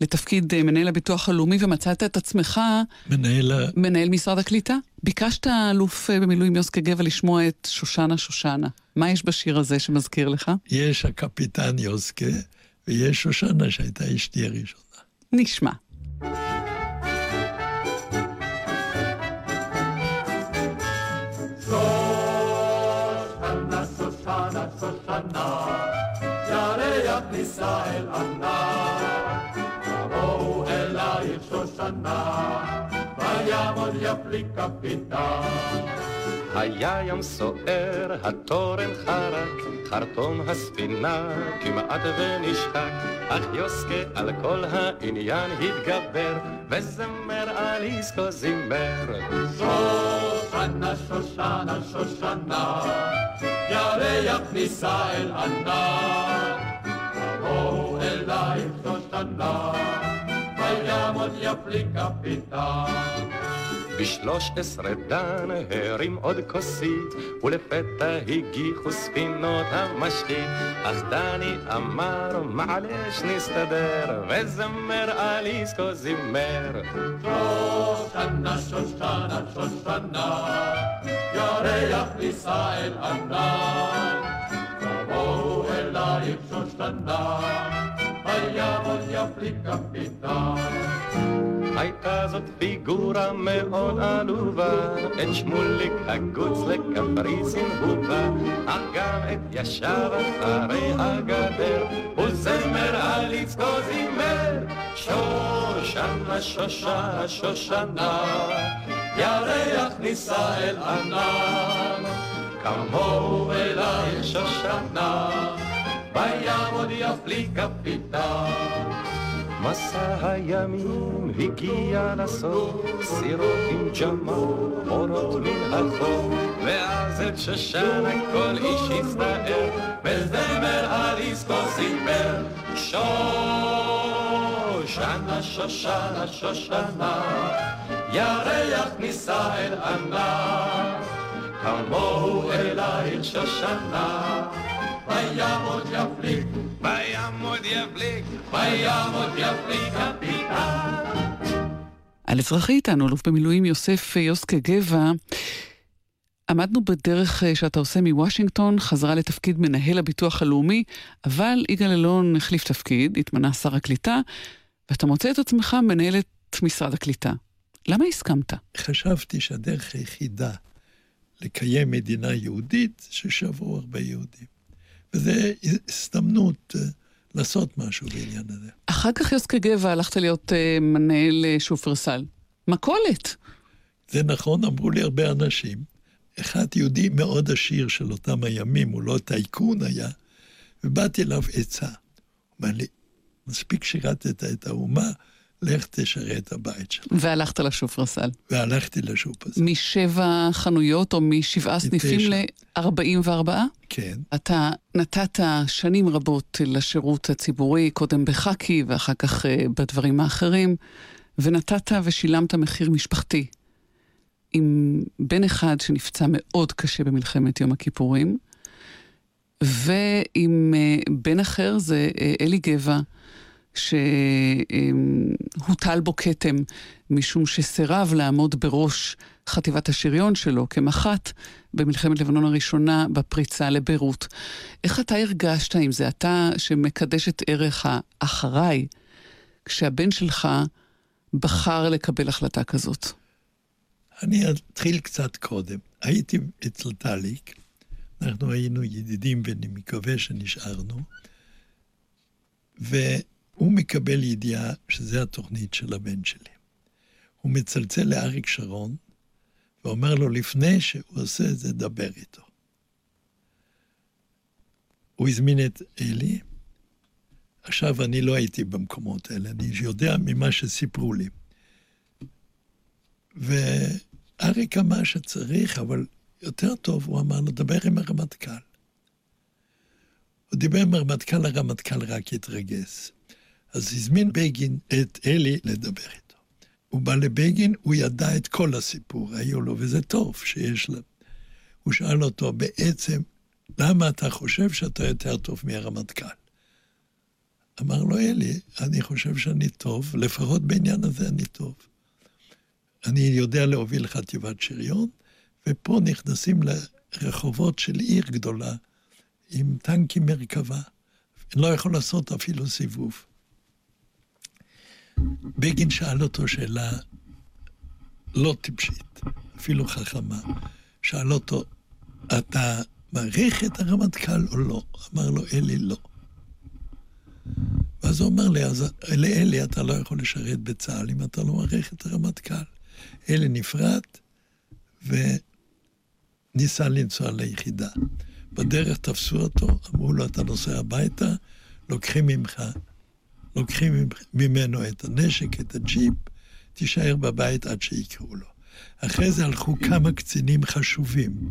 Speaker 5: לתפקיד אה, מנהל הביטוח הלאומי ומצאת את עצמך
Speaker 6: מנהל ה...
Speaker 5: מנהל משרד הקליטה. ביקשת, אלוף אה, במילואים יוסקה גבע, לשמוע את שושנה שושנה. מה יש בשיר הזה שמזכיר לך?
Speaker 6: יש הקפיטן יוסקה, ויש שושנה שהייתה אשתי הראשונה.
Speaker 5: נשמע.
Speaker 11: נישא אל ענה. תבואו אלייך שושנה, ויעמוד יפליג קפיטן.
Speaker 12: היה ים סוער, התורן חרק, חרטום הספינה כמעט ונשחק, אך יוסקה על כל העניין התגבר, וזמר על עסקו זימר.
Speaker 11: שושנה, שושנה, שושנה, ירח נישא אל ענן. תבואו אלייך שושנה, ויעמוד יפליג קפיטן.
Speaker 12: בשלוש עשרה דן הרים עוד כוסית, ולפתע הגיחו ספינות המשחית. אך דני אמר, מעלש נסתדר, וזמר על עסקו זימר.
Speaker 11: שושנה, שושנה, שושנה, ירח נישא אל ענן. תבואו אלייך שושנה, ויעמוד יפליג קפיטן.
Speaker 12: הייתה זאת פיגורה מאוד עלובה, את שמוליק הגוץ לקפריסין הובה, אך גם את ישב אחרי הגדר, וזמר על יצקו זימר. שושנה, שושנה, שושנה,
Speaker 11: ירח נישא אל ענן,
Speaker 12: כמוהו אלייך שושנה,
Speaker 11: ויעמוד יפליג קפיטן.
Speaker 12: מסע הימים הגיע לסוף, סירות עם ג'מאל, אורות מן החוף, ואז את שושנה כל איש הצטער, וזמר על עסקו סיפר. שושנה, שושנה, שושנה,
Speaker 11: ירח נישא אל ענן,
Speaker 12: כמוהו אלייך שושנה,
Speaker 11: ויעמוד יפליג,
Speaker 12: ויעמוד יבליג,
Speaker 11: ויעמוד יפליג קפיטן.
Speaker 5: על אזרחי איתנו, אלוף במילואים יוסף יוסקה גבע. עמדנו בדרך אה, שאתה עושה מוושינגטון, חזרה לתפקיד מנהל הביטוח הלאומי, אבל יגאל אלון החליף תפקיד, התמנה שר הקליטה, ואתה מוצא את עצמך מנהל את משרד הקליטה. למה הסכמת?
Speaker 6: חשבתי שהדרך היחידה לקיים מדינה יהודית, ששברו הרבה יהודים. וזו הזדמנות אה, לעשות משהו בעניין הזה.
Speaker 5: אחר כך יוסקה גבע הלכת להיות uh, מנהל uh, שופרסל. מכולת.
Speaker 6: זה נכון, אמרו לי הרבה אנשים. אחד יהודי מאוד עשיר של אותם הימים, הוא לא טייקון היה, ובאתי אליו עצה. הוא אמר לי, מספיק שירתת את האומה, לך תשרת את הבית שלך.
Speaker 5: והלכת לשופרסל.
Speaker 6: והלכתי לשופרסל.
Speaker 5: משבע חנויות או משבעה סניפים ל-44?
Speaker 6: כן.
Speaker 5: אתה נתת שנים רבות לשירות הציבורי, קודם בחאקי ואחר כך uh, בדברים האחרים, ונתת ושילמת מחיר משפחתי. עם בן אחד שנפצע מאוד קשה במלחמת יום הכיפורים, ועם uh, בן אחר, זה uh, אלי גבע, שהוטל בו כתם, משום שסירב לעמוד בראש חטיבת השריון שלו כמח"ט במלחמת לבנון הראשונה בפריצה לביירות. איך אתה הרגשת עם זה? אתה שמקדש את ערך האחריי, כשהבן שלך בחר לקבל החלטה כזאת.
Speaker 6: אני אתחיל קצת קודם. הייתי אצל טליק, אנחנו היינו ידידים ואני מקווה שנשארנו, והוא מקבל ידיעה שזה התוכנית של הבן שלי. הוא מצלצל לאריק שרון ואומר לו, לפני שהוא עושה את זה, דבר איתו. הוא הזמין את אלי. עכשיו, אני לא הייתי במקומות האלה, אני יודע ממה שסיפרו לי. ואריק אמר שצריך, אבל יותר טוב, הוא אמר לו, דבר עם הרמטכ"ל. הוא דיבר עם הרמטכ"ל, הרמטכ"ל רק התרגז. אז הזמין בגין את אלי לדבר איתו. הוא בא לבגין, הוא ידע את כל הסיפור, היו לו, וזה טוב שיש לו. הוא שאל אותו, בעצם, למה אתה חושב שאתה יותר טוב מהרמטכ"ל? אמר לו, אלי, אני חושב שאני טוב, לפחות בעניין הזה אני טוב. אני יודע להוביל חטיבת שריון, ופה נכנסים לרחובות של עיר גדולה, עם טנקים מרכבה. אני לא יכול לעשות אפילו סיבוב. בגין שאל אותו שאלה לא טיפשית, אפילו חכמה. שאל אותו, אתה מעריך את הרמטכ"ל או לא? אמר לו, אלי, לא. ואז הוא אומר לי, אז לאלי אתה לא יכול לשרת בצה"ל אם אתה לא מעריך את הרמטכ"ל. אלי נפרד וניסה לנסוע ליחידה. בדרך תפסו אותו, אמרו לו, אתה נוסע הביתה, לוקחים ממך, לוקחים ממנו את הנשק, את הג'יפ, תישאר בבית עד שיקראו לו. אחרי זה הלכו כמה קצינים חשובים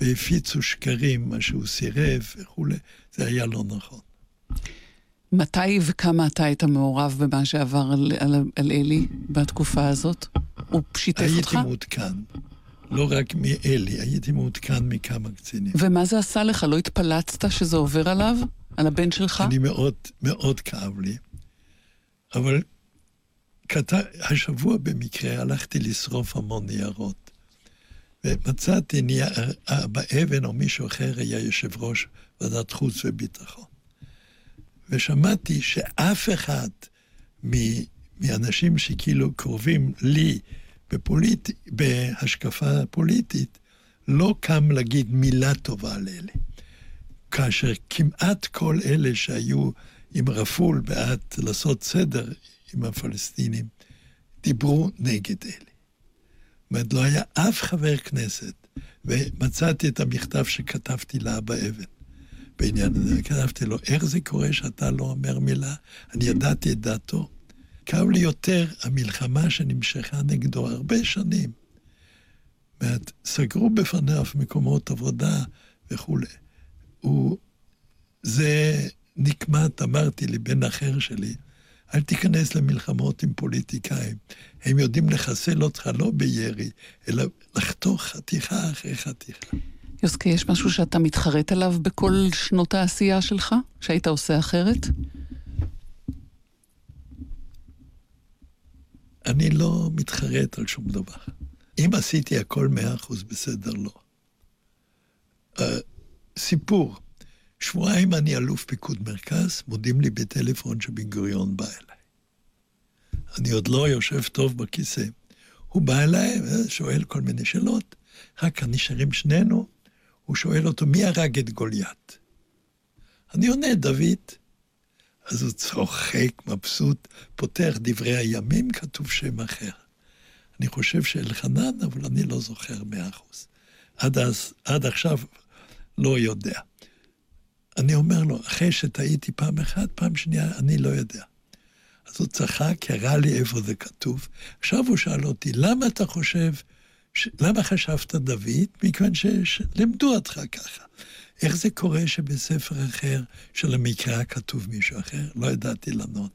Speaker 6: והפיצו שקרים, מה שהוא סירב וכולי, זה היה לא נכון.
Speaker 5: מתי וכמה אתה היית מעורב במה שעבר על, על, על אלי בתקופה הזאת? הוא שיתף
Speaker 6: הייתי
Speaker 5: אותך?
Speaker 6: הייתי מעודכן. לא רק מאלי, הייתי מעודכן מכמה קצינים.
Speaker 5: ומה זה עשה לך? לא התפלצת שזה עובר עליו? על הבן שלך?
Speaker 6: אני מאוד, מאוד כאב לי. אבל כת... השבוע במקרה הלכתי לשרוף המון ניירות. ומצאתי נייר, באבן או מישהו אחר היה יושב ראש ועדת חוץ וביטחון. ושמעתי שאף אחד מאנשים שכאילו קרובים לי בפוליט... בהשקפה פוליטית, לא קם להגיד מילה טובה על אלה. כאשר כמעט כל אלה שהיו עם רפול בעד לעשות סדר עם הפלסטינים, דיברו נגד אלה. זאת לא היה אף חבר כנסת, ומצאתי את המכתב שכתבתי לאבא אבן בעניין הזה, כתבתי לו, איך זה קורה שאתה לא אומר מילה? אני ידעתי את דעתו. כאב לי יותר המלחמה שנמשכה נגדו הרבה שנים. אומרת, סגרו בפניו מקומות עבודה וכולי. הוא... זה נקמת, אמרתי לבן אחר שלי, אל תיכנס למלחמות עם פוליטיקאים. הם יודעים לחסל אותך לא בירי, אלא לחתוך חתיכה אחרי חתיכה.
Speaker 5: יוסקי, יש משהו שאתה מתחרט עליו בכל שנות העשייה שלך? שהיית עושה אחרת?
Speaker 6: אני לא מתחרט על שום דבר. אם עשיתי הכל מאה אחוז בסדר, לא. Uh, סיפור. שבועיים אני אלוף פיקוד מרכז, מודים לי בטלפון שבן גוריון בא אליי. אני עוד לא יושב טוב בכיסא. הוא בא אליי ושואל כל מיני שאלות, אחר כך נשארים שנינו, הוא שואל אותו, מי הרג את גוליית? אני עונה, דוד. אז הוא צוחק, מבסוט, פותח דברי הימים, כתוב שם אחר. אני חושב שאלחנן, אבל אני לא זוכר מאה אחוז. עד, עד עכשיו לא יודע. אני אומר לו, אחרי שטעיתי פעם אחת, פעם שנייה, אני לא יודע. אז הוא צחק, הראה לי איפה זה כתוב. עכשיו הוא שאל אותי, למה אתה חושב, ש... למה חשבת דוד? מכיוון שלימדו אותך ככה. איך זה קורה שבספר אחר של המקרא כתוב מישהו אחר? לא ידעתי לענות.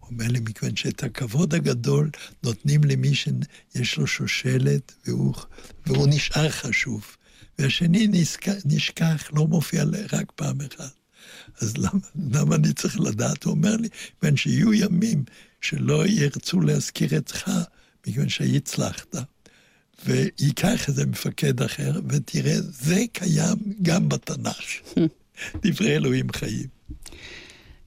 Speaker 6: הוא אומר לי, מכיוון שאת הכבוד הגדול נותנים למי שיש לו שושלת והוא, והוא נשאר חשוב. והשני נשכח, נשכח, לא מופיע רק פעם אחת. אז למה, למה אני צריך לדעת? הוא אומר לי, מכיוון שיהיו ימים שלא ירצו להזכיר אתך, מכיוון שהצלחת. וייקח איזה מפקד אחר, ותראה, זה קיים גם בתנ"ך. דברי אלוהים חיים.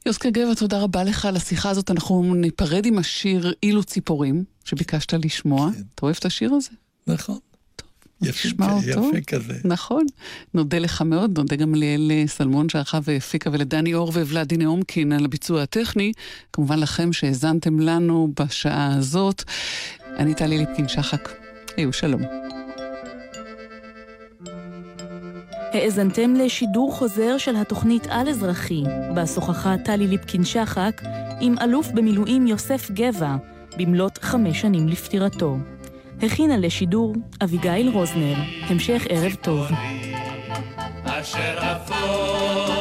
Speaker 5: יוסקה גבע, תודה רבה לך על השיחה הזאת. אנחנו ניפרד עם השיר אילו ציפורים, שביקשת לשמוע. כן. אתה אוהב את השיר הזה?
Speaker 6: נכון.
Speaker 5: יפה, יפה
Speaker 6: כזה.
Speaker 5: נכון. נודה לך מאוד, נודה גם ליאל סלמון שערכה והפיקה ולדני אור וולדיני אומקין על הביצוע הטכני. כמובן לכם שהאזנתם לנו בשעה הזאת. אני טלי ליפקין שחק. היו שלום.
Speaker 3: האזנתם לשידור חוזר של התוכנית על-אזרחי, בה שוחחה טלי ליפקין-שחק עם אלוף במילואים יוסף גבע, במלאת חמש שנים לפטירתו. הכינה לשידור אביגיל רוזנר. המשך ערב טוב.
Speaker 11: אשר עפות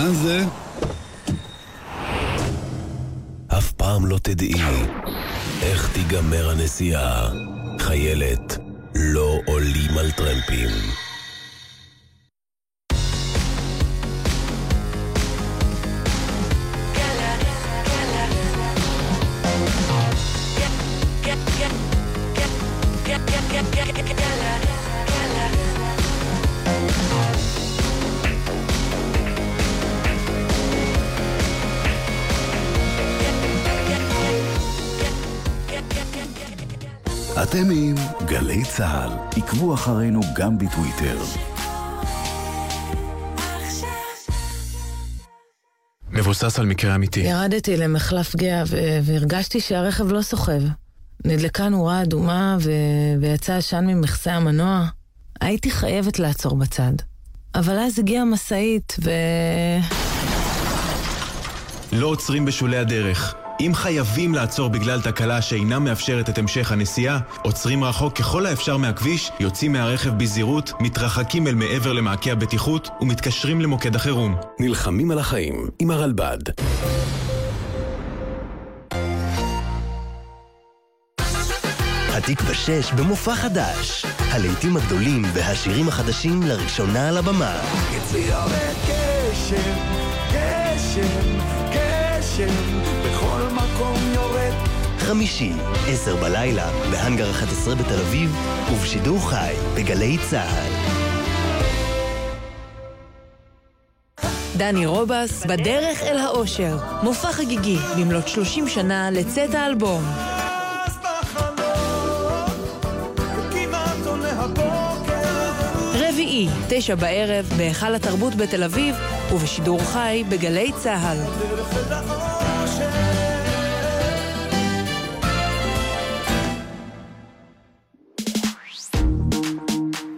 Speaker 13: לאן זה?
Speaker 14: אף פעם לא תדעי איך תיגמר הנסיעה. חיילת,
Speaker 15: אתם עם גלי צה"ל, עקבו אחרינו גם בטוויטר.
Speaker 16: מבוסס על מקרה אמיתי.
Speaker 17: ירדתי למחלף גאה והרגשתי שהרכב לא סוחב. נדלקה נורה אדומה ו... ויצא עשן ממכסה המנוע. הייתי חייבת לעצור בצד. אבל אז הגיעה משאית ו...
Speaker 16: לא עוצרים בשולי הדרך. אם חייבים לעצור בגלל תקלה שאינה מאפשרת את המשך הנסיעה, עוצרים רחוק ככל האפשר מהכביש, יוצאים מהרכב בזהירות, מתרחקים אל מעבר למעקה הבטיחות ומתקשרים למוקד החירום.
Speaker 14: נלחמים על החיים עם הרלב"ד.
Speaker 18: התקווה 6 במופע חדש. הלהיטים הגדולים והשירים החדשים לראשונה על הבמה.
Speaker 19: אצלי יורד גשם, גשם, גשם.
Speaker 18: חמישי, עשר בלילה, בהאנגר 11 בתל אביב, ובשידור חי, בגלי צה"ל.
Speaker 20: דני רובס, בדרך אל האושר. מופע חגיגי במלאת 30 שנה לצאת האלבום. רביעי, תשע בערב, בהיכל התרבות בתל אביב, ובשידור חי בגלי צה"ל.